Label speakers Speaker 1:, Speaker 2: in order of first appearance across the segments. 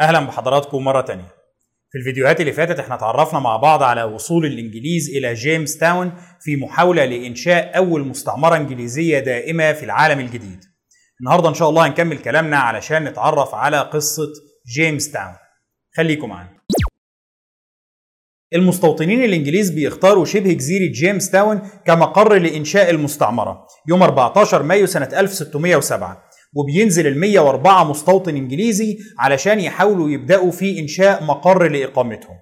Speaker 1: أهلا بحضراتكم مرة تانية. في الفيديوهات اللي فاتت إحنا اتعرفنا مع بعض على وصول الإنجليز إلى جيمس تاون في محاولة لإنشاء أول مستعمرة إنجليزية دائمة في العالم الجديد. النهارده إن شاء الله هنكمل كلامنا علشان نتعرف على قصة جيمس تاون. خليكم معانا. المستوطنين الإنجليز بيختاروا شبه جزيرة جيمس تاون كمقر لإنشاء المستعمرة. يوم 14 مايو سنة 1607 وبينزل ال 104 مستوطن إنجليزي علشان يحاولوا يبدأوا في إنشاء مقر لإقامتهم.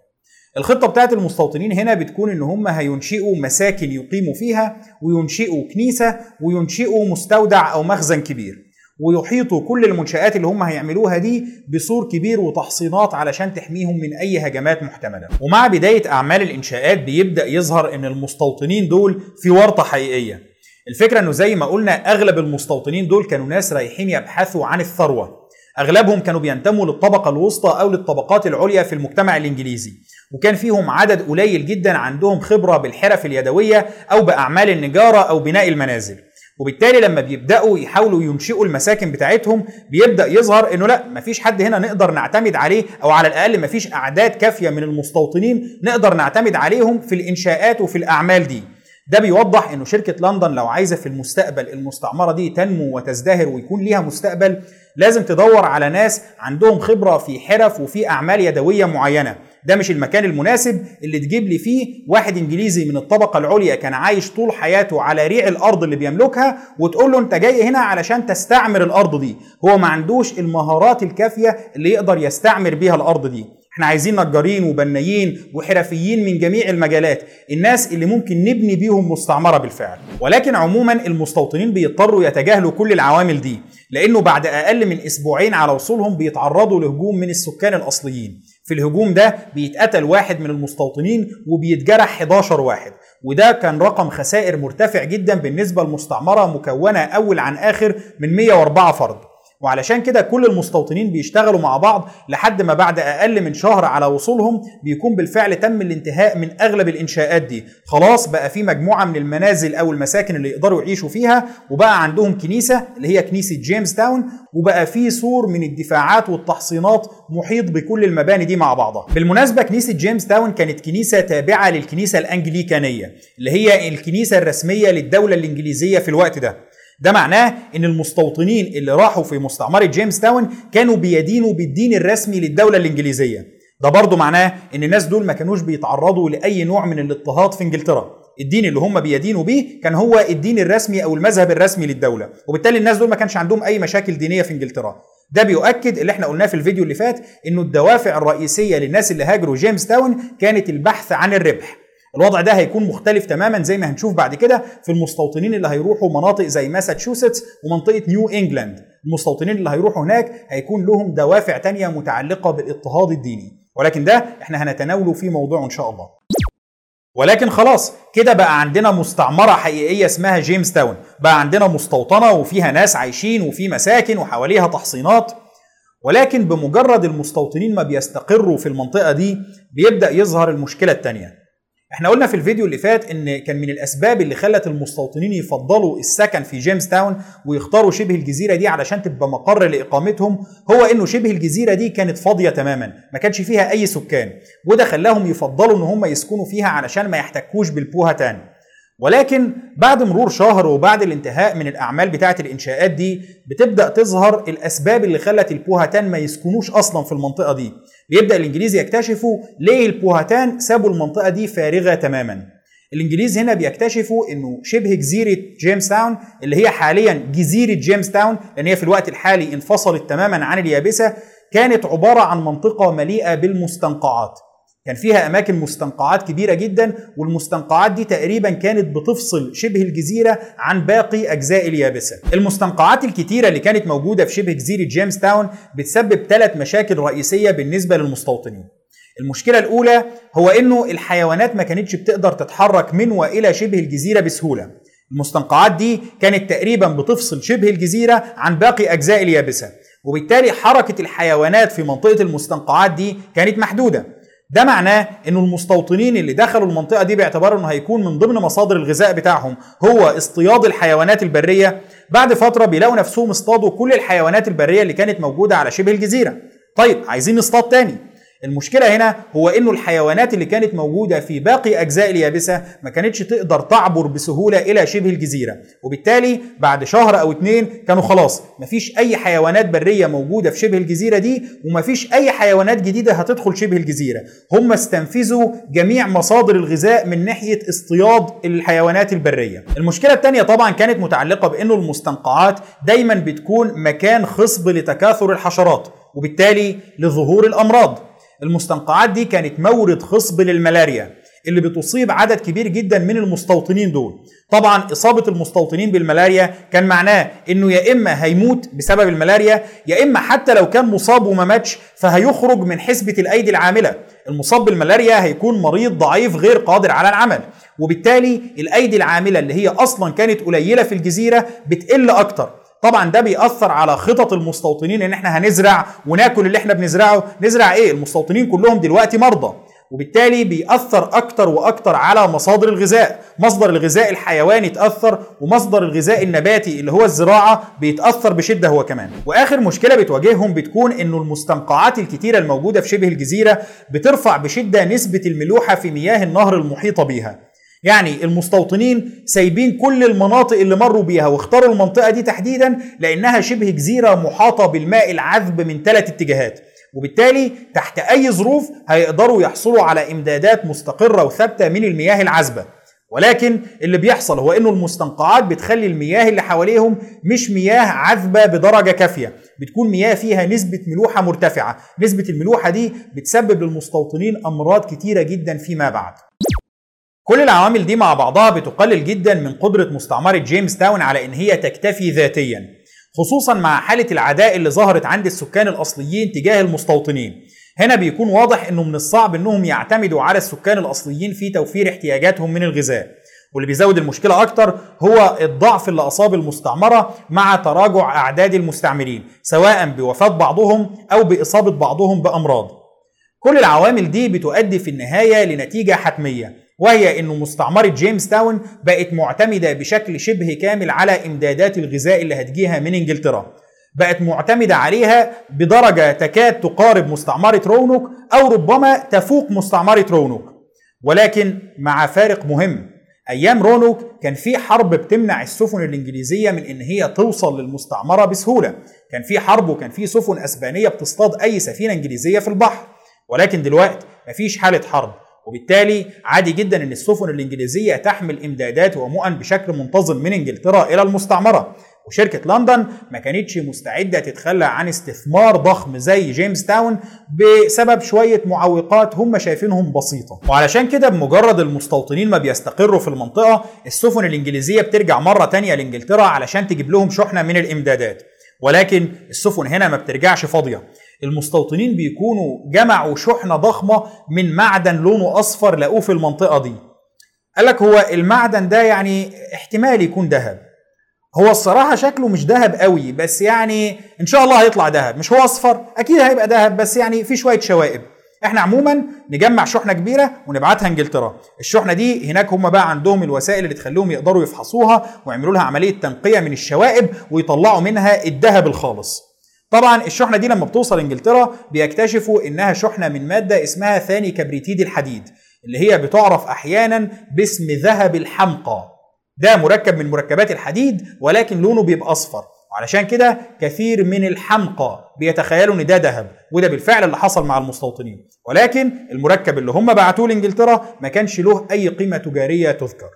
Speaker 1: الخطة بتاعت المستوطنين هنا بتكون إن هم هينشئوا مساكن يقيموا فيها وينشئوا كنيسة وينشئوا مستودع أو مخزن كبير. ويحيطوا كل المنشآت اللي هم هيعملوها دي بسور كبير وتحصينات علشان تحميهم من أي هجمات محتملة ومع بداية أعمال الإنشاءات بيبدأ يظهر أن المستوطنين دول في ورطة حقيقية الفكرة إنه زي ما قلنا أغلب المستوطنين دول كانوا ناس رايحين يبحثوا عن الثروة. أغلبهم كانوا بينتموا للطبقة الوسطى أو للطبقات العليا في المجتمع الإنجليزي. وكان فيهم عدد قليل جدا عندهم خبرة بالحرف اليدوية أو بأعمال النجارة أو بناء المنازل. وبالتالي لما بيبدأوا يحاولوا ينشئوا المساكن بتاعتهم بيبدأ يظهر إنه لا مفيش حد هنا نقدر نعتمد عليه أو على الأقل مفيش أعداد كافية من المستوطنين نقدر نعتمد عليهم في الإنشاءات وفي الأعمال دي. ده بيوضح إنه شركة لندن لو عايزة في المستقبل المستعمرة دي تنمو وتزدهر ويكون ليها مستقبل لازم تدور على ناس عندهم خبرة في حرف وفي أعمال يدوية معينة. ده مش المكان المناسب اللي تجيب لي فيه واحد إنجليزي من الطبقة العليا كان عايش طول حياته على ريع الأرض اللي بيملكها وتقول له أنت جاي هنا علشان تستعمر الأرض دي. هو ما عندوش المهارات الكافية اللي يقدر يستعمر بيها الأرض دي. إحنا عايزين نجارين وبنايين وحرفيين من جميع المجالات. الناس اللي ممكن نبني بيهم مستعمرة بالفعل. ولكن عموما المستوطنين بيضطروا يتجاهلوا كل العوامل دي لأنه بعد أقل من أسبوعين على وصولهم بيتعرضوا لهجوم من السكان الأصليين. في الهجوم ده بيتقتل واحد من المستوطنين وبيتجرح 11 واحد. وده كان رقم خسائر مرتفع جدا بالنسبة لمستعمرة مكونة أول عن آخر من 104 فرد. وعلشان كده كل المستوطنين بيشتغلوا مع بعض لحد ما بعد أقل من شهر على وصولهم بيكون بالفعل تم الانتهاء من أغلب الإنشاءات دي. خلاص بقى في مجموعة من المنازل أو المساكن اللي يقدروا يعيشوا فيها وبقى عندهم كنيسة اللي هي كنيسة جيمس تاون وبقى في سور من الدفاعات والتحصينات محيط بكل المباني دي مع بعضها. بالمناسبة كنيسة جيمس تاون كانت كنيسة تابعة للكنيسة الأنجليكانية اللي هي الكنيسة الرسمية للدولة الإنجليزية في الوقت ده. ده معناه إن المستوطنين اللي راحوا في مستعمرة جيمس تاون كانوا بيدينوا بالدين الرسمي للدولة الإنجليزية. ده برضه معناه إن الناس دول ما كانوش بيتعرضوا لأي نوع من الاضطهاد في إنجلترا. الدين اللي هم بيدينوا بيه كان هو الدين الرسمي أو المذهب الرسمي للدولة. وبالتالي الناس دول ما كانش عندهم أي مشاكل دينية في إنجلترا. ده بيؤكد اللي إحنا قلناه في الفيديو اللي فات إنه الدوافع الرئيسية للناس اللي هاجروا جيمس تاون كانت البحث عن الربح. الوضع ده هيكون مختلف تماما زي ما هنشوف بعد كده في المستوطنين اللي هيروحوا مناطق زي ماساتشوستس ومنطقة نيو إنجلاند. المستوطنين اللي هيروحوا هناك هيكون لهم دوافع تانية متعلقة بالاضطهاد الديني. ولكن ده إحنا هنتناوله في موضوع إن شاء الله. ولكن خلاص كده بقى عندنا مستعمرة حقيقية اسمها جيمس تاون بقى عندنا مستوطنة وفيها ناس عايشين وفي مساكن وحواليها تحصينات. ولكن بمجرد المستوطنين ما بيستقروا في المنطقة دي بيبدأ يظهر المشكلة التانية. إحنا قلنا في الفيديو اللي فات إن كان من الأسباب اللي خلت المستوطنين يفضلوا السكن في جيمس تاون ويختاروا شبه الجزيرة دي علشان تبقى مقر لإقامتهم هو إنه شبه الجزيرة دي كانت فاضية تماما ما كانش فيها أي سكان وده خلاهم يفضلوا إن هم يسكنوا فيها علشان ما يحتكوش بالبوهتان ولكن بعد مرور شهر وبعد الانتهاء من الأعمال بتاعة الإنشاءات دي بتبدأ تظهر الأسباب اللي خلت البوهتان ما يسكنوش أصلا في المنطقة دي. بيبدأ الانجليز يكتشفوا ليه البوهتان سابوا المنطقة دي فارغة تماما. الإنجليز هنا بيكتشفوا إنه شبه جزيرة جيمس تاون اللي هي حاليا جزيرة جيمس تاون لأن هي في الوقت الحالي انفصلت تماما عن اليابسة كانت عبارة عن منطقة مليئة بالمستنقعات. كان فيها أماكن مستنقعات كبيرة جدا والمستنقعات دي تقريبا كانت بتفصل شبه الجزيرة عن باقي أجزاء اليابسة. المستنقعات الكتيرة اللي كانت موجودة في شبه جزيرة جيمس تاون بتسبب ثلاث مشاكل رئيسية بالنسبة للمستوطنين. المشكلة الأولى هو إنه الحيوانات ما كانتش بتقدر تتحرك من وإلى شبه الجزيرة بسهولة. المستنقعات دي كانت تقريبا بتفصل شبه الجزيرة عن باقي أجزاء اليابسة وبالتالي حركة الحيوانات في منطقة المستنقعات دي كانت محدودة. ده معناه إنه المستوطنين اللي دخلوا المنطقة دي باعتبار إنه هيكون من ضمن مصادر الغذاء بتاعهم هو اصطياد الحيوانات البرية. بعد فترة بيلاقوا نفسهم اصطادوا كل الحيوانات البرية اللي كانت موجودة على شبه الجزيرة. طيب عايزين نصطاد تاني. المشكلة هنا هو إنه الحيوانات اللي كانت موجودة في باقي أجزاء اليابسة ما كانتش تقدر تعبر بسهولة إلى شبه الجزيرة. وبالتالي بعد شهر أو اتنين كانوا خلاص مفيش أي حيوانات برية موجودة في شبه الجزيرة دي ومفيش أي حيوانات جديدة هتدخل شبه الجزيرة. هم استنفذوا جميع مصادر الغذاء من ناحية اصطياد الحيوانات البرية. المشكلة التانية طبعا كانت متعلقة بإنه المستنقعات دايما بتكون مكان خصب لتكاثر الحشرات وبالتالي لظهور الأمراض. المستنقعات دي كانت مورد خصب للملاريا اللي بتصيب عدد كبير جدا من المستوطنين دول. طبعا إصابة المستوطنين بالملاريا كان معناه إنه يا إما هيموت بسبب الملاريا يا إما حتى لو كان مصاب وما ماتش فهيخرج من حسبة الأيدي العاملة. المصاب بالملاريا هيكون مريض ضعيف غير قادر على العمل. وبالتالي الأيدي العاملة اللي هي أصلا كانت قليلة في الجزيرة بتقل أكتر. طبعا ده بيأثر على خطط المستوطنين إن إحنا هنزرع وناكل اللي إحنا بنزرعه. نزرع إيه؟ المستوطنين كلهم دلوقتي مرضى. وبالتالي بيأثر أكتر وأكتر على مصادر الغذاء. مصدر الغذاء الحيواني اتأثر ومصدر الغذاء النباتي اللي هو الزراعة بيتأثر بشدة هو كمان. وآخر مشكلة بتواجههم بتكون إنه المستنقعات الكتيرة الموجودة في شبه الجزيرة بترفع بشدة نسبة الملوحة في مياه النهر المحيطة بيها. يعني المستوطنين سايبين كل المناطق اللي مروا بيها واختاروا المنطقة دي تحديدا لأنها شبه جزيرة محاطة بالماء العذب من ثلاث اتجاهات. وبالتالي تحت أي ظروف هيقدروا يحصلوا على إمدادات مستقرة وثابتة من المياه العذبة. ولكن اللي بيحصل هو إنه المستنقعات بتخلي المياه اللي حواليهم مش مياه عذبة بدرجة كافية. بتكون مياه فيها نسبة ملوحة مرتفعة. نسبة الملوحة دي بتسبب للمستوطنين أمراض كتيرة جدا فيما بعد. كل العوامل دي مع بعضها بتقلل جدا من قدرة مستعمرة جيمس تاون على إن هي تكتفي ذاتيا خصوصا مع حالة العداء اللي ظهرت عند السكان الأصليين تجاه المستوطنين. هنا بيكون واضح إنه من الصعب إنهم يعتمدوا على السكان الأصليين في توفير احتياجاتهم من الغذاء. واللي بيزود المشكلة أكتر هو الضعف اللي أصاب المستعمرة مع تراجع أعداد المستعمرين سواء بوفاة بعضهم أو بإصابة بعضهم بأمراض. كل العوامل دي بتؤدي في النهاية لنتيجة حتمية وهي إنه مستعمرة جيمس تاون بقت معتمدة بشكل شبه كامل على إمدادات الغذاء اللي هتجيها من إنجلترا. بقت معتمدة عليها بدرجة تكاد تقارب مستعمرة رونوك أو ربما تفوق مستعمرة رونوك. ولكن مع فارق مهم. أيام رونوك كان في حرب بتمنع السفن الإنجليزية من إن هي توصل للمستعمرة بسهولة. كان في حرب وكان في سفن أسبانية بتصطاد أي سفينة إنجليزية في البحر. ولكن دلوقتي مفيش حالة حرب. وبالتالي عادي جدا إن السفن الإنجليزية تحمل إمدادات ومؤن بشكل منتظم من إنجلترا إلى المستعمرة. وشركة لندن ما كانتش مستعدة تتخلى عن استثمار ضخم زي جيمس تاون بسبب شوية معوقات هم شايفينهم بسيطة. وعلشان كده بمجرد المستوطنين ما بيستقروا في المنطقة السفن الإنجليزية بترجع مرة تانية لإنجلترا علشان تجيب لهم شحنة من الإمدادات. ولكن السفن هنا ما بترجعش فاضية. المستوطنين بيكونوا جمعوا شحنة ضخمة من معدن لونه أصفر لقوه في المنطقة دي. قال لك هو المعدن ده يعني احتمال يكون ذهب. هو الصراحة شكله مش ذهب قوي بس يعني إن شاء الله هيطلع ذهب. مش هو أصفر؟ أكيد هيبقى ذهب بس يعني في شوية شوائب. إحنا عموما نجمع شحنة كبيرة ونبعتها إنجلترا. الشحنة دي هناك هم بقى عندهم الوسائل اللي تخليهم يقدروا يفحصوها ويعملوا لها عملية تنقية من الشوائب ويطلعوا منها الذهب الخالص. طبعا الشحنة دي لما بتوصل إنجلترا بيكتشفوا إنها شحنة من مادة اسمها ثاني كبريتيد الحديد اللي هي بتعرف أحيانا باسم ذهب الحمقى. ده مركب من مركبات الحديد ولكن لونه بيبقى أصفر. وعلشان كده كثير من الحمقى بيتخيلوا إن ده ذهب وده بالفعل اللي حصل مع المستوطنين. ولكن المركب اللي هم بعتوه لإنجلترا ما كانش له أي قيمة تجارية تذكر.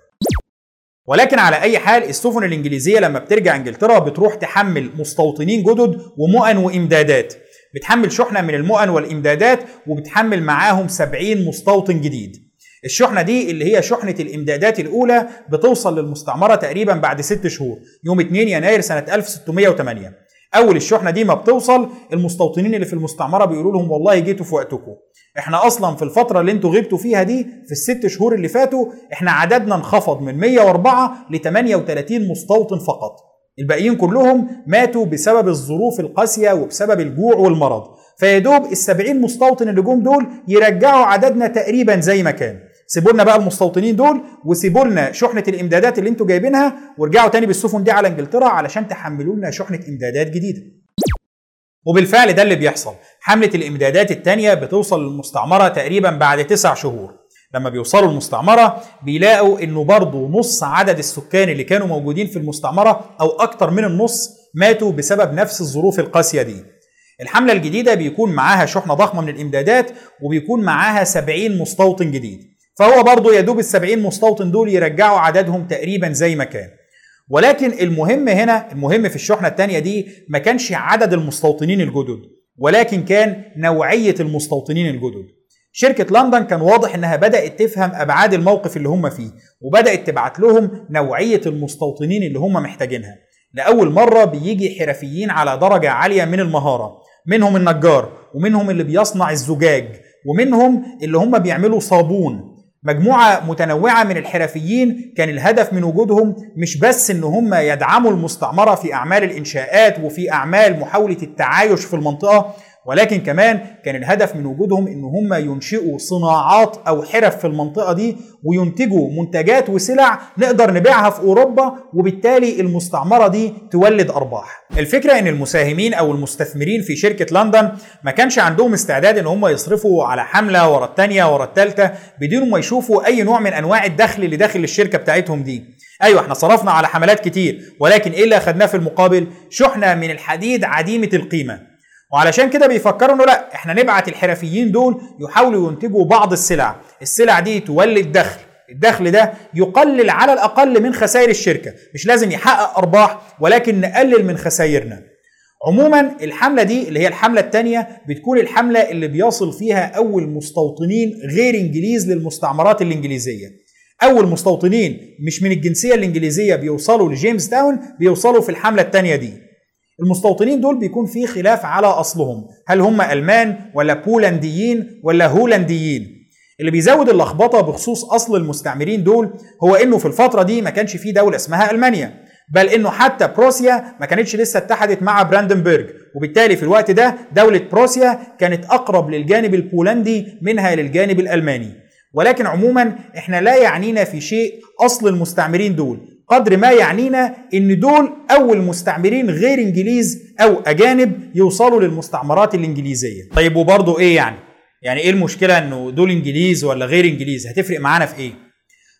Speaker 1: ولكن على أي حال السفن الإنجليزية لما بترجع إنجلترا بتروح تحمل مستوطنين جدد ومؤن وإمدادات. بتحمل شحنة من المؤن والإمدادات وبتحمل معاهم 70 مستوطن جديد. الشحنة دي اللي هي شحنة الإمدادات الأولى بتوصل للمستعمرة تقريبا بعد ست شهور يوم 2 يناير سنة 1608 أول الشحنة دي ما بتوصل المستوطنين اللي في المستعمرة بيقولوا لهم والله جيتوا في وقتكم. إحنا أصلا في الفترة اللي أنتوا غبتوا فيها دي في الست شهور اللي فاتوا إحنا عددنا انخفض من 104 ل 38 مستوطن فقط. الباقيين كلهم ماتوا بسبب الظروف القاسية وبسبب الجوع والمرض. فيدوب ال 70 مستوطن اللي جم دول يرجعوا عددنا تقريبا زي ما كان. سيبوا لنا بقى المستوطنين دول وسيبوا لنا شحنة الإمدادات اللي أنتوا جايبينها وارجعوا تاني بالسفن دي على إنجلترا علشان تحملوا لنا شحنة إمدادات جديدة. وبالفعل ده اللي بيحصل. حملة الإمدادات الثانية بتوصل للمستعمرة تقريبا بعد تسع شهور. لما بيوصلوا المستعمرة بيلاقوا إنه برضه نص عدد السكان اللي كانوا موجودين في المستعمرة أو أكتر من النص ماتوا بسبب نفس الظروف القاسية دي. الحملة الجديدة بيكون معاها شحنة ضخمة من الإمدادات وبيكون معاها 70 مستوطن جديد. فهو برضه يدوب ال 70 مستوطن دول يرجعوا عددهم تقريبا زي ما كان. ولكن المهم هنا المهم في الشحنة الثانية دي ما كانش عدد المستوطنين الجدد ولكن كان نوعية المستوطنين الجدد. شركة لندن كان واضح إنها بدأت تفهم أبعاد الموقف اللي هم فيه وبدأت تبعت لهم نوعية المستوطنين اللي هم محتاجينها. لأول مرة بيجي حرفيين على درجة عالية من المهارة منهم النجار ومنهم اللي بيصنع الزجاج ومنهم اللي هم بيعملوا صابون. مجموعة متنوعة من الحرفيين كان الهدف من وجودهم مش بس إن هم يدعموا المستعمرة في أعمال الإنشاءات وفي أعمال محاولة التعايش في المنطقة ولكن كمان كان الهدف من وجودهم إن هم ينشئوا صناعات أو حرف في المنطقة دي وينتجوا منتجات وسلع نقدر نبيعها في أوروبا وبالتالي المستعمرة دي تولد أرباح. الفكرة إن المساهمين أو المستثمرين في شركة لندن ما كانش عندهم استعداد إن هم يصرفوا على حملة ورا الثانية ورا الثالثه بدون ما يشوفوا أي نوع من أنواع الدخل اللي داخل الشركة بتاعتهم دي. أيوه إحنا صرفنا على حملات كتير ولكن إيه اللي أخدناه في المقابل؟ شحنة من الحديد عديمة القيمة. وعلشان كده بيفكروا إنه لا إحنا نبعت الحرفيين دول يحاولوا ينتجوا بعض السلع. السلع دي تولد دخل. الدخل ده يقلل على الأقل من خسائر الشركة. مش لازم يحقق أرباح ولكن نقلل من خسائرنا. عموما الحملة دي اللي هي الحملة الثانية بتكون الحملة اللي بيصل فيها أول مستوطنين غير إنجليز للمستعمرات الإنجليزية. أول مستوطنين مش من الجنسية الإنجليزية بيوصلوا لجيمس تاون بيوصلوا في الحملة الثانية دي. المستوطنين دول بيكون في خلاف على أصلهم. هل هم ألمان ولا بولنديين ولا هولنديين اللي بيزود اللخبطة بخصوص أصل المستعمرين دول هو إنه في الفترة دي ما كانش في دولة اسمها ألمانيا بل إنه حتى بروسيا ما كانتش لسه اتحدت مع براندنبرج وبالتالي في الوقت ده دولة بروسيا كانت أقرب للجانب البولندي منها للجانب الألماني. ولكن عموما إحنا لا يعنينا في شيء أصل المستعمرين دول. قدر ما يعنينا إن دول اول مستعمرين غير إنجليز أو أجانب يوصلوا للمستعمرات الإنجليزية. طيب وبرضه إيه يعني؟ يعني إيه المشكلة إنه دول إنجليز ولا غير إنجليز؟ هتفرق معانا في إيه؟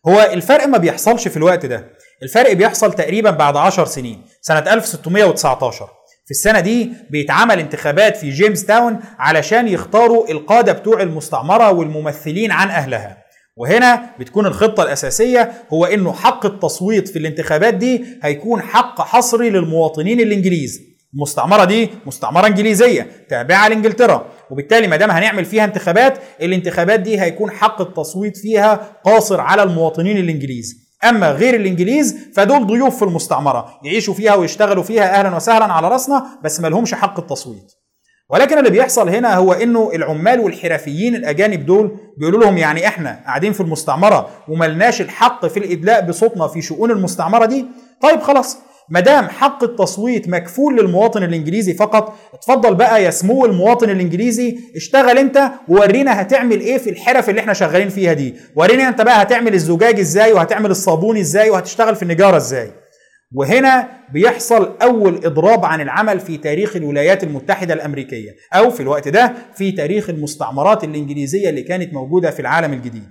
Speaker 1: هو الفرق ما بيحصلش في الوقت ده. الفرق بيحصل تقريبا بعد 10 سنين سنة 1619 في السنة دي بيتعمل انتخابات في جيمس تاون علشان يختاروا القادة بتوع المستعمرة والممثلين عن أهلها. وهنا بتكون الخطة الأساسية هو إنه حق التصويت في الانتخابات دي هيكون حق حصري للمواطنين الإنجليز. المستعمرة دي مستعمرة إنجليزية تابعة لإنجلترا. وبالتالي ما دام هنعمل فيها انتخابات الانتخابات دي هيكون حق التصويت فيها قاصر على المواطنين الإنجليز. أما غير الإنجليز فدول ضيوف في المستعمرة يعيشوا فيها ويشتغلوا فيها أهلا وسهلا على رأسنا بس ما لهمش حق التصويت. ولكن اللي بيحصل هنا هو إنه العمال والحرفيين الأجانب دول بيقولوا لهم يعني إحنا قاعدين في المستعمرة وملناش الحق في الإدلاء بصوتنا في شؤون المستعمرة دي. طيب خلاص ما دام حق التصويت مكفول للمواطن الإنجليزي فقط اتفضل بقى يا سمو المواطن الإنجليزي اشتغل أنت وورينا هتعمل إيه في الحرف اللي إحنا شغالين فيها دي. ورينا أنت بقى هتعمل الزجاج إزاي وهتعمل الصابون إزاي وهتشتغل في النجارة إزاي. وهنا بيحصل أول إضراب عن العمل في تاريخ الولايات المتحدة الأمريكية أو في الوقت ده في تاريخ المستعمرات الإنجليزية اللي كانت موجودة في العالم الجديد.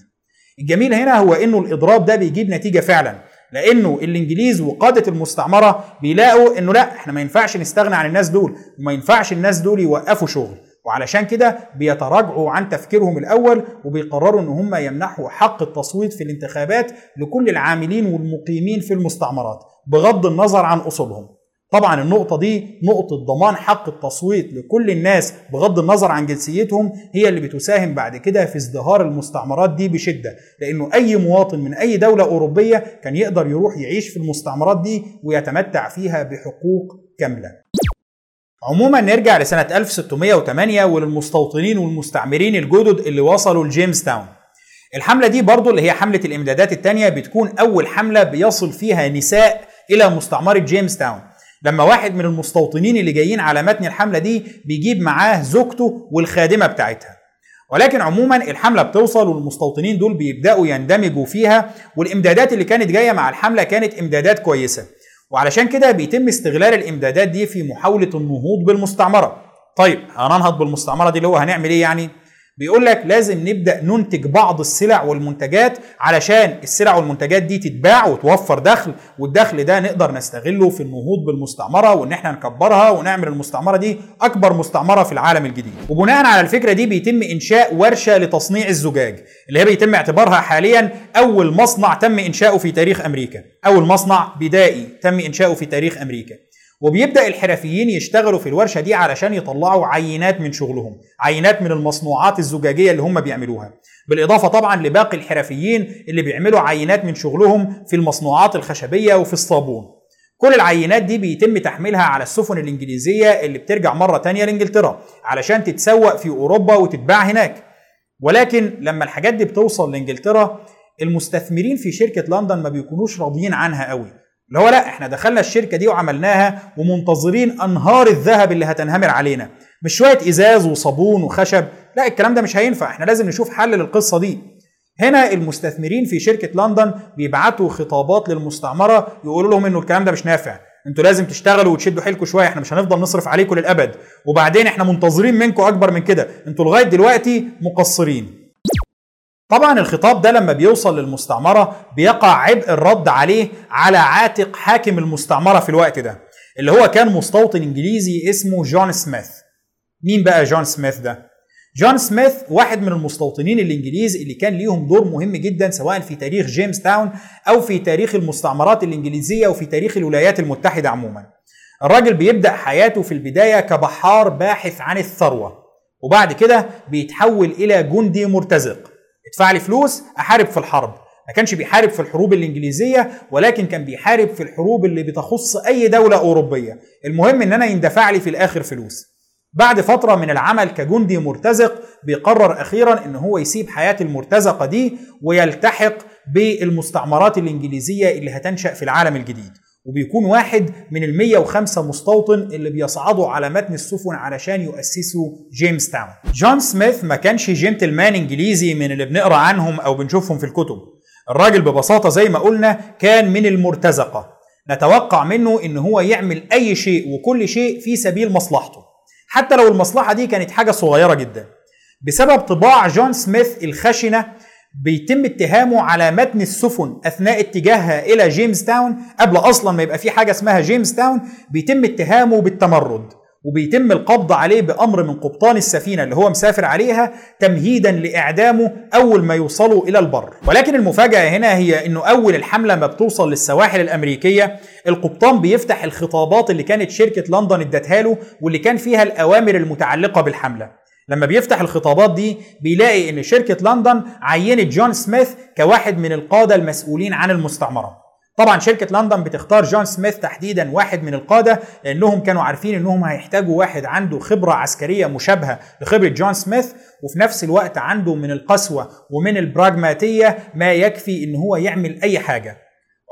Speaker 1: الجميل هنا هو إنه الإضراب ده بيجيب نتيجة فعلا لأنه الإنجليز وقادة المستعمرة بيلاقوا إنه لأ إحنا ما ينفعش نستغنى عن الناس دول وما ينفعش الناس دول يوقفوا شغل. وعلشان كده بيتراجعوا عن تفكيرهم الأول وبيقرروا إن هم يمنحوا حق التصويت في الانتخابات لكل العاملين والمقيمين في المستعمرات. بغض النظر عن أصولهم. طبعا النقطة دي نقطة ضمان حق التصويت لكل الناس بغض النظر عن جنسيتهم هي اللي بتساهم بعد كده في ازدهار المستعمرات دي بشدة. لأنه أي مواطن من أي دولة أوروبية كان يقدر يروح يعيش في المستعمرات دي ويتمتع فيها بحقوق كاملة. عموما نرجع لسنة 1608 وللمستوطنين والمستعمرين الجدد اللي وصلوا لجيمس تاون الحملة دي برضو اللي هي حملة الإمدادات الثانية بتكون أول حملة بيصل فيها نساء إلى مستعمرة جيمس تاون لما واحد من المستوطنين اللي جايين على متن الحملة دي بيجيب معاه زوجته والخادمة بتاعتها. ولكن عموما الحملة بتوصل والمستوطنين دول بيبدأوا يندمجوا فيها والإمدادات اللي كانت جاية مع الحملة كانت إمدادات كويسة. وعلشان كده بيتم استغلال الإمدادات دي في محاولة النهوض بالمستعمرة. طيب هننهض بالمستعمرة دي اللي هو هنعمل إيه يعني؟ بيقول لك لازم نبدأ ننتج بعض السلع والمنتجات علشان السلع والمنتجات دي تتباع وتوفر دخل والدخل ده نقدر نستغله في النهوض بالمستعمرة وإن إحنا نكبرها ونعمل المستعمرة دي أكبر مستعمرة في العالم الجديد. وبناء على الفكرة دي بيتم إنشاء ورشة لتصنيع الزجاج اللي هي بيتم اعتبارها حاليا أول مصنع تم إنشاؤه في تاريخ أمريكا. أول مصنع بدائي تم إنشاؤه في تاريخ أمريكا. وبيبدأ الحرفيين يشتغلوا في الورشة دي علشان يطلعوا عينات من شغلهم عينات من المصنوعات الزجاجية اللي هم بيعملوها. بالإضافة طبعا لباقي الحرفيين اللي بيعملوا عينات من شغلهم في المصنوعات الخشبية وفي الصابون. كل العينات دي بيتم تحميلها على السفن الإنجليزية اللي بترجع مرة تانية لإنجلترا علشان تتسوق في أوروبا وتتباع هناك. ولكن لما الحاجات دي بتوصل لإنجلترا المستثمرين في شركة لندن ما بيكونوش راضيين عنها قوي. اللي هو لا إحنا دخلنا الشركة دي وعملناها ومنتظرين انهار الذهب اللي هتنهمر علينا. مش شوية إزاز وصابون وخشب لا الكلام ده مش هينفع. إحنا لازم نشوف حل للقصة دي. هنا المستثمرين في شركة لندن بيبعتوا خطابات للمستعمرة يقولوا لهم إنه الكلام ده مش نافع. أنتوا لازم تشتغلوا وتشدوا حيلكم شوية إحنا مش هنفضل نصرف عليكم للأبد. وبعدين إحنا منتظرين منكم أكبر من كده. أنتوا لغاية دلوقتي مقصرين. طبعا الخطاب ده لما بيوصل للمستعمرة بيقع عبء الرد عليه على عاتق حاكم المستعمرة في الوقت ده اللي هو كان مستوطن إنجليزي اسمه جون سميث مين بقى جون سميث ده؟ جون سميث واحد من المستوطنين الإنجليز اللي كان ليهم دور مهم جدا سواء في تاريخ جيمس تاون أو في تاريخ المستعمرات الإنجليزية وفي تاريخ الولايات المتحدة عموما. الراجل بيبدأ حياته في البداية كبحار باحث عن الثروة وبعد كده بيتحول إلى جندي مرتزق ادفع لي فلوس أحارب في الحرب. ما كانش بيحارب في الحروب الإنجليزية ولكن كان بيحارب في الحروب اللي بتخص أي دولة أوروبية. المهم إن أنا يندفع لي في الآخر فلوس. بعد فترة من العمل كجندي مرتزق بيقرر أخيرا إن هو يسيب حياة المرتزقة دي ويلتحق بالمستعمرات الإنجليزية اللي هتنشأ في العالم الجديد. وبيكون واحد من ال 105 مستوطن اللي بيصعدوا على متن السفن علشان يؤسسوا جيمس تاون. جون سميث ما كانش جنتلمان انجليزي من اللي بنقرأ عنهم أو بنشوفهم في الكتب. الراجل ببساطة زي ما قلنا كان من المرتزقة. نتوقع منه إن هو يعمل أي شيء وكل شيء في سبيل مصلحته. حتى لو المصلحة دي كانت حاجة صغيرة جدا. بسبب طباع جون سميث الخشنة بيتم اتهامه على متن السفن أثناء اتجاهها إلى جيمس تاون قبل أصلا ما يبقى في حاجة اسمها جيمس تاون بيتم اتهامه بالتمرد وبيتم القبض عليه بأمر من قبطان السفينة اللي هو مسافر عليها تمهيدا لإعدامه أول ما يوصلوا إلى البر. ولكن المفاجأة هنا هي إنه أول الحملة ما بتوصل للسواحل الأمريكية القبطان بيفتح الخطابات اللي كانت شركة لندن ادتها له واللي كان فيها الأوامر المتعلقة بالحملة. لما بيفتح الخطابات دي بيلاقي إن شركة لندن عينت جون سميث كواحد من القادة المسؤولين عن المستعمرة. طبعا شركة لندن بتختار جون سميث تحديدا واحد من القادة لأنهم كانوا عارفين أنهم هيحتاجوا واحد عنده خبرة عسكرية مشابهة لخبرة جون سميث وفي نفس الوقت عنده من القسوة ومن البراغماتية ما يكفي أن هو يعمل أي حاجة.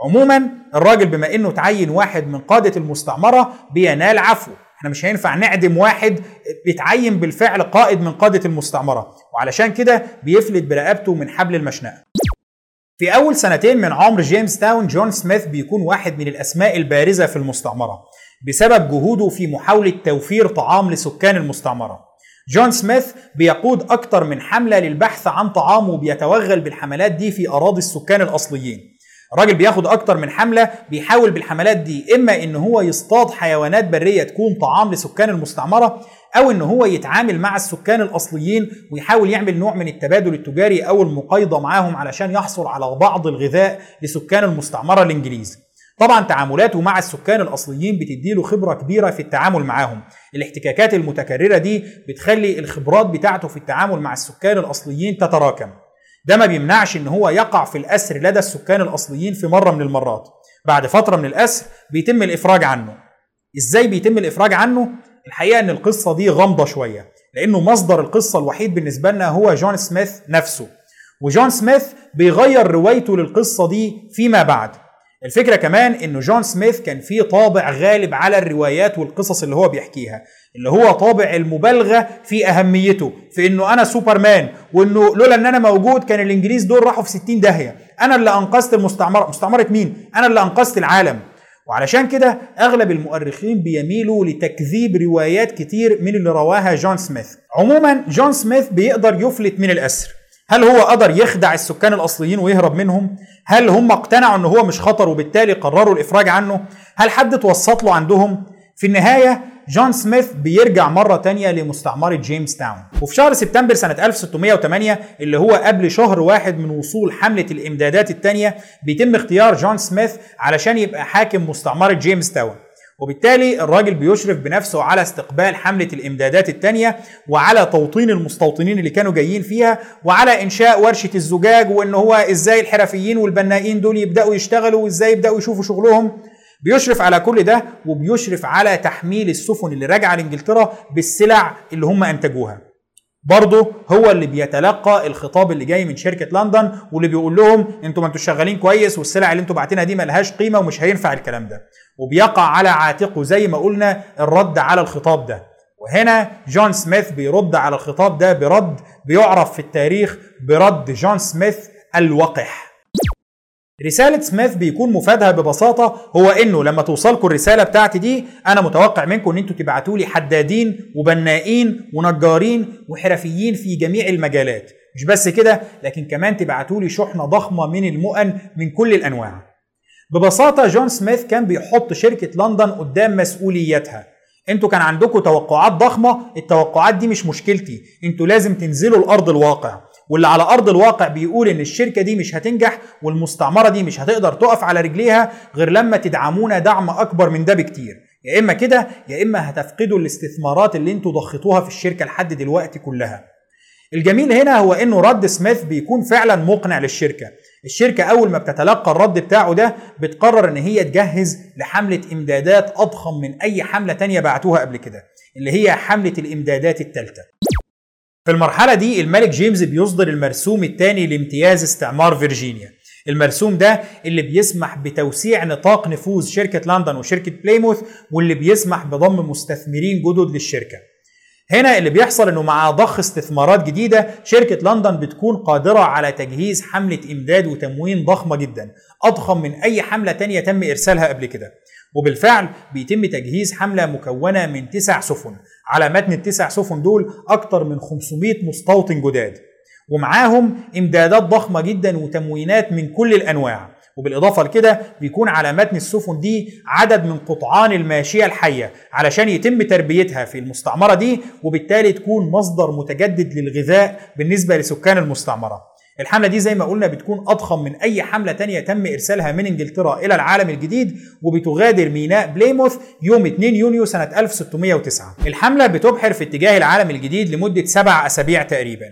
Speaker 1: عموما الراجل بما أنه تعين واحد من قادة المستعمرة بينال عفو إحنا مش هينفع نعدم واحد بيتعين بالفعل قائد من قادة المستعمرة. وعلشان كده بيفلت برقبته من حبل المشنقة. في أول سنتين من عمر جيمس تاون جون سميث بيكون واحد من الأسماء البارزة في المستعمرة بسبب جهوده في محاولة توفير طعام لسكان المستعمرة. جون سميث بيقود أكثر من حملة للبحث عن طعام وبيتوغل بالحملات دي في أراضي السكان الأصليين. الراجل بياخد أكتر من حملة بيحاول بالحملات دي إما إن هو يصطاد حيوانات برية تكون طعام لسكان المستعمرة أو إن هو يتعامل مع السكان الأصليين ويحاول يعمل نوع من التبادل التجاري أو المقايضة معاهم علشان يحصل على بعض الغذاء لسكان المستعمرة الإنجليز. طبعا تعاملاته مع السكان الأصليين بتديله خبرة كبيرة في التعامل معاهم. الاحتكاكات المتكررة دي بتخلي الخبرات بتاعته في التعامل مع السكان الأصليين تتراكم. ده ما بيمنعش إن هو يقع في الأسر لدى السكان الأصليين في مرة من المرات. بعد فترة من الأسر بيتم الإفراج عنه. إزاي بيتم الإفراج عنه؟ الحقيقة إن القصة دي غامضة شوية لأنه مصدر القصة الوحيد بالنسبة لنا هو جون سميث نفسه. وجون سميث بيغير روايته للقصة دي فيما بعد. الفكرة كمان إنه جون سميث كان فيه طابع غالب على الروايات والقصص اللي هو بيحكيها. اللي هو طابع المبالغة في أهميته في إنه أنا سوبرمان وإنه لولا إن أنا موجود كان الإنجليز دول راحوا في 60 داهية. أنا اللي أنقذت المستعمرة مستعمرة مين؟ أنا اللي أنقذت العالم. وعلشان كده أغلب المؤرخين بيميلوا لتكذيب روايات كتير من اللي رواها جون سميث. عموما جون سميث بيقدر يفلت من الأسر. هل هو قدر يخدع السكان الأصليين ويهرب منهم؟ هل هم اقتنعوا إن هو مش خطر وبالتالي قرروا الإفراج عنه؟ هل حد توسط له عندهم؟ في النهاية جون سميث بيرجع مرة تانية لمستعمرة جيمس تاون وفي شهر سبتمبر سنة 1608 اللي هو قبل شهر واحد من وصول حملة الإمدادات التانية بيتم اختيار جون سميث علشان يبقى حاكم مستعمرة جيمس تاون وبالتالي الراجل بيشرف بنفسه على استقبال حملة الإمدادات التانية وعلى توطين المستوطنين اللي كانوا جايين فيها وعلى إنشاء ورشة الزجاج وإن هو إزاي الحرفيين والبنائين دول يبدأوا يشتغلوا وإزاي يبدأوا يشوفوا شغلهم. بيشرف على كل ده وبيشرف على تحميل السفن اللي راجعة لإنجلترا بالسلع اللي هم أنتجوها. برضه هو اللي بيتلقى الخطاب اللي جاي من شركة لندن واللي بيقول لهم أنتوا ما أنتوا شغالين كويس والسلع اللي أنتوا باعتينها دي ملهاش قيمة ومش هينفع الكلام ده. وبيقع على عاتقه زي ما قلنا الرد على الخطاب ده. وهنا جون سميث بيرد على الخطاب ده برد بيعرف في التاريخ برد جون سميث الوقح. رسالة سميث بيكون مفادها ببساطة هو إنه لما توصلكم الرسالة بتاعتي دي أنا متوقع منكم إن أنتوا تبعتوا لي حدادين وبنائين ونجارين وحرفيين في جميع المجالات. مش بس كده لكن كمان تبعتوا لي شحنة ضخمة من المؤن من كل الأنواع. ببساطة جون سميث كان بيحط شركة لندن قدام مسؤولياتها أنتوا كان عندكم توقعات ضخمة التوقعات دي مش مشكلتي. أنتوا لازم تنزلوا الأرض الواقع. واللي على أرض الواقع بيقول إن الشركة دي مش هتنجح والمستعمرة دي مش هتقدر تقف على رجليها غير لما تدعمونا دعم أكبر من ده بكتير. يا إما كده يا إما هتفقدوا الاستثمارات اللي أنتوا ضختوها في الشركة لحد دلوقتي كلها. الجميل هنا هو إنه رد سميث بيكون فعلا مقنع للشركة. الشركة أول ما بتتلقى الرد بتاعه ده بتقرر إن هي تجهز لحملة إمدادات أضخم من أي حملة تانية بعتوها قبل كده اللي هي حملة الإمدادات الثالثه في المرحلة دي الملك جيمس بيصدر المرسوم الثاني لامتياز استعمار فيرجينيا. المرسوم ده اللي بيسمح بتوسيع نطاق نفوذ شركة لندن وشركة بلايموث واللي بيسمح بضم مستثمرين جدد للشركة. هنا اللي بيحصل إنه مع ضخ استثمارات جديدة شركة لندن بتكون قادرة على تجهيز حملة إمداد وتموين ضخمة جدا أضخم من أي حملة تانية تم إرسالها قبل كده. وبالفعل بيتم تجهيز حملة مكونة من تسع سفن. على متن التسع سفن دول أكتر من 500 مستوطن جداد. ومعاهم إمدادات ضخمة جدا وتموينات من كل الأنواع. وبالإضافة لكده بيكون على متن السفن دي عدد من قطعان الماشية الحية علشان يتم تربيتها في المستعمرة دي وبالتالي تكون مصدر متجدد للغذاء بالنسبة لسكان المستعمرة. الحملة دي زي ما قلنا بتكون أضخم من أي حملة تانية تم إرسالها من إنجلترا إلى العالم الجديد وبتغادر ميناء بليموث يوم 2 يونيو سنة 1609 الحملة بتبحر في اتجاه العالم الجديد لمدة سبع أسابيع تقريبا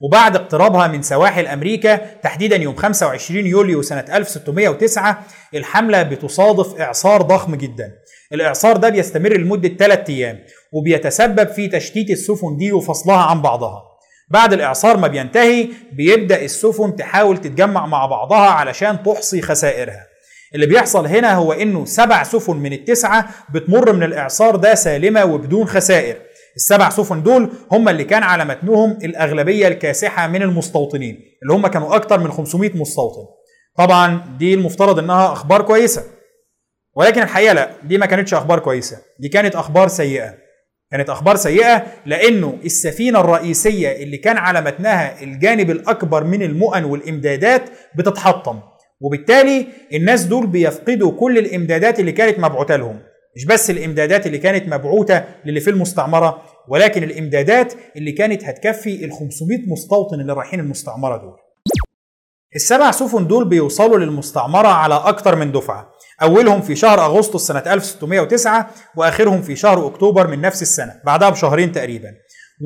Speaker 1: وبعد اقترابها من سواحل أمريكا تحديدا يوم 25 يوليو سنة 1609 الحملة بتصادف إعصار ضخم جدا. الإعصار ده بيستمر لمدة 3 أيام وبيتسبب في تشتيت السفن دي وفصلها عن بعضها. بعد الإعصار ما بينتهي بيبدأ السفن تحاول تتجمع مع بعضها علشان تحصي خسائرها. اللي بيحصل هنا هو إنه سبع سفن من التسعة بتمر من الإعصار ده سالمة وبدون خسائر. السبع سفن دول هم اللي كان على متنهم الأغلبية الكاسحة من المستوطنين اللي هم كانوا أكتر من 500 مستوطن. طبعا دي المفترض إنها أخبار كويسة ولكن الحقيقة لا دي ما كانتش أخبار كويسة دي كانت أخبار سيئة. كانت أخبار سيئة لأنه السفينة الرئيسية اللي كان على متنها الجانب الأكبر من المؤن والإمدادات بتتحطم. وبالتالي الناس دول بيفقدوا كل الإمدادات اللي كانت مبعوثة لهم. مش بس الإمدادات اللي كانت مبعوثة للي في المستعمرة ولكن الإمدادات اللي كانت هتكفي ال 500 مستوطن اللي رايحين المستعمرة دول. السبع سفن دول بيوصلوا للمستعمرة على أكتر من دفعة. أولهم في شهر أغسطس سنة 1609 وآخرهم في شهر أكتوبر من نفس السنة بعدها بشهرين تقريبا.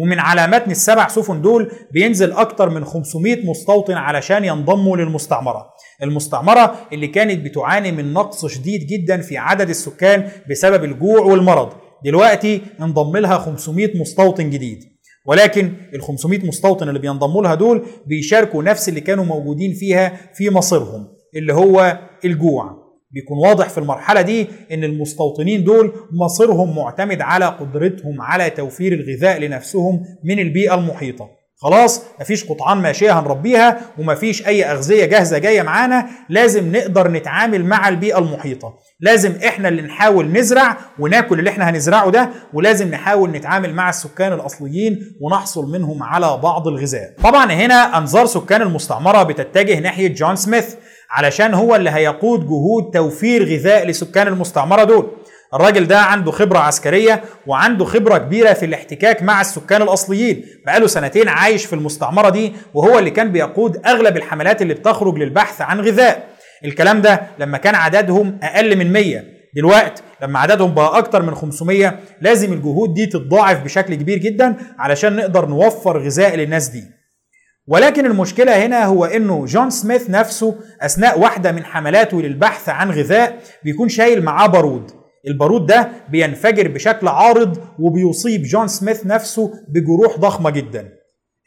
Speaker 1: ومن على متن السبع سفن دول بينزل أكتر من 500 مستوطن علشان ينضموا للمستعمرة. المستعمرة اللي كانت بتعاني من نقص شديد جدا في عدد السكان بسبب الجوع والمرض. دلوقتي انضم لها 500 مستوطن جديد. ولكن ال 500 مستوطن اللي بينضموا لها دول بيشاركوا نفس اللي كانوا موجودين فيها في مصيرهم اللي هو الجوع. بيكون واضح في المرحلة دي إن المستوطنين دول مصيرهم معتمد على قدرتهم على توفير الغذاء لنفسهم من البيئة المحيطة. خلاص مفيش قطعان ماشية هنربيها ومفيش أي أغذية جاهزة جاية معانا لازم نقدر نتعامل مع البيئة المحيطة. لازم إحنا اللي نحاول نزرع وناكل اللي إحنا هنزرعه ده ولازم نحاول نتعامل مع السكان الأصليين ونحصل منهم على بعض الغذاء. طبعا هنا أنظار سكان المستعمرة بتتجه ناحية جون سميث علشان هو اللي هيقود جهود توفير غذاء لسكان المستعمرة دول. الراجل ده عنده خبرة عسكرية وعنده خبرة كبيرة في الاحتكاك مع السكان الأصليين. بقاله سنتين عايش في المستعمرة دي وهو اللي كان بيقود أغلب الحملات اللي بتخرج للبحث عن غذاء. الكلام ده لما كان عددهم أقل من 100 دلوقتي لما عددهم بقى أكتر من 500 لازم الجهود دي تتضاعف بشكل كبير جدا علشان نقدر نوفر غذاء للناس دي. ولكن المشكلة هنا هو إنه جون سميث نفسه أثناء واحدة من حملاته للبحث عن غذاء بيكون شايل معاه بارود. البارود ده بينفجر بشكل عارض وبيصيب جون سميث نفسه بجروح ضخمة جدا.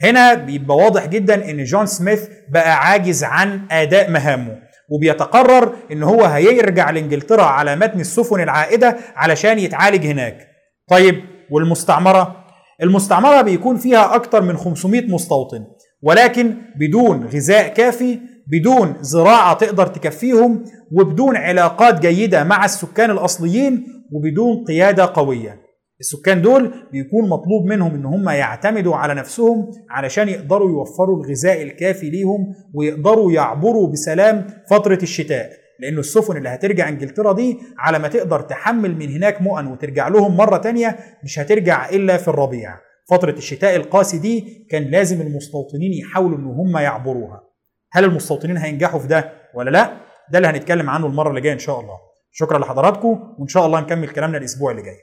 Speaker 1: هنا بيبقى واضح جدا إن جون سميث بقى عاجز عن أداء مهامه. وبيتقرر إن هو هيرجع لإنجلترا على متن السفن العائدة علشان يتعالج هناك. طيب والمستعمرة؟ المستعمرة بيكون فيها أكتر من 500 مستوطن ولكن بدون غذاء كافي بدون زراعة تقدر تكفيهم وبدون علاقات جيدة مع السكان الأصليين وبدون قيادة قوية. السكان دول بيكون مطلوب منهم إن هم يعتمدوا على نفسهم علشان يقدروا يوفروا الغذاء الكافي ليهم ويقدروا يعبروا بسلام فترة الشتاء. لأن السفن اللي هترجع إنجلترا دي على ما تقدر تحمل من هناك مؤن وترجع لهم مرة تانية مش هترجع إلا في الربيع. فترة الشتاء القاسي دي كان لازم المستوطنين يحاولوا إن هم يعبروها. هل المستوطنين هينجحوا في ده ولا لا؟ ده اللي هنتكلم عنه المرة اللي جاية إن شاء الله. شكرا لحضراتكم وإن شاء الله نكمل كلامنا الأسبوع اللي جاي.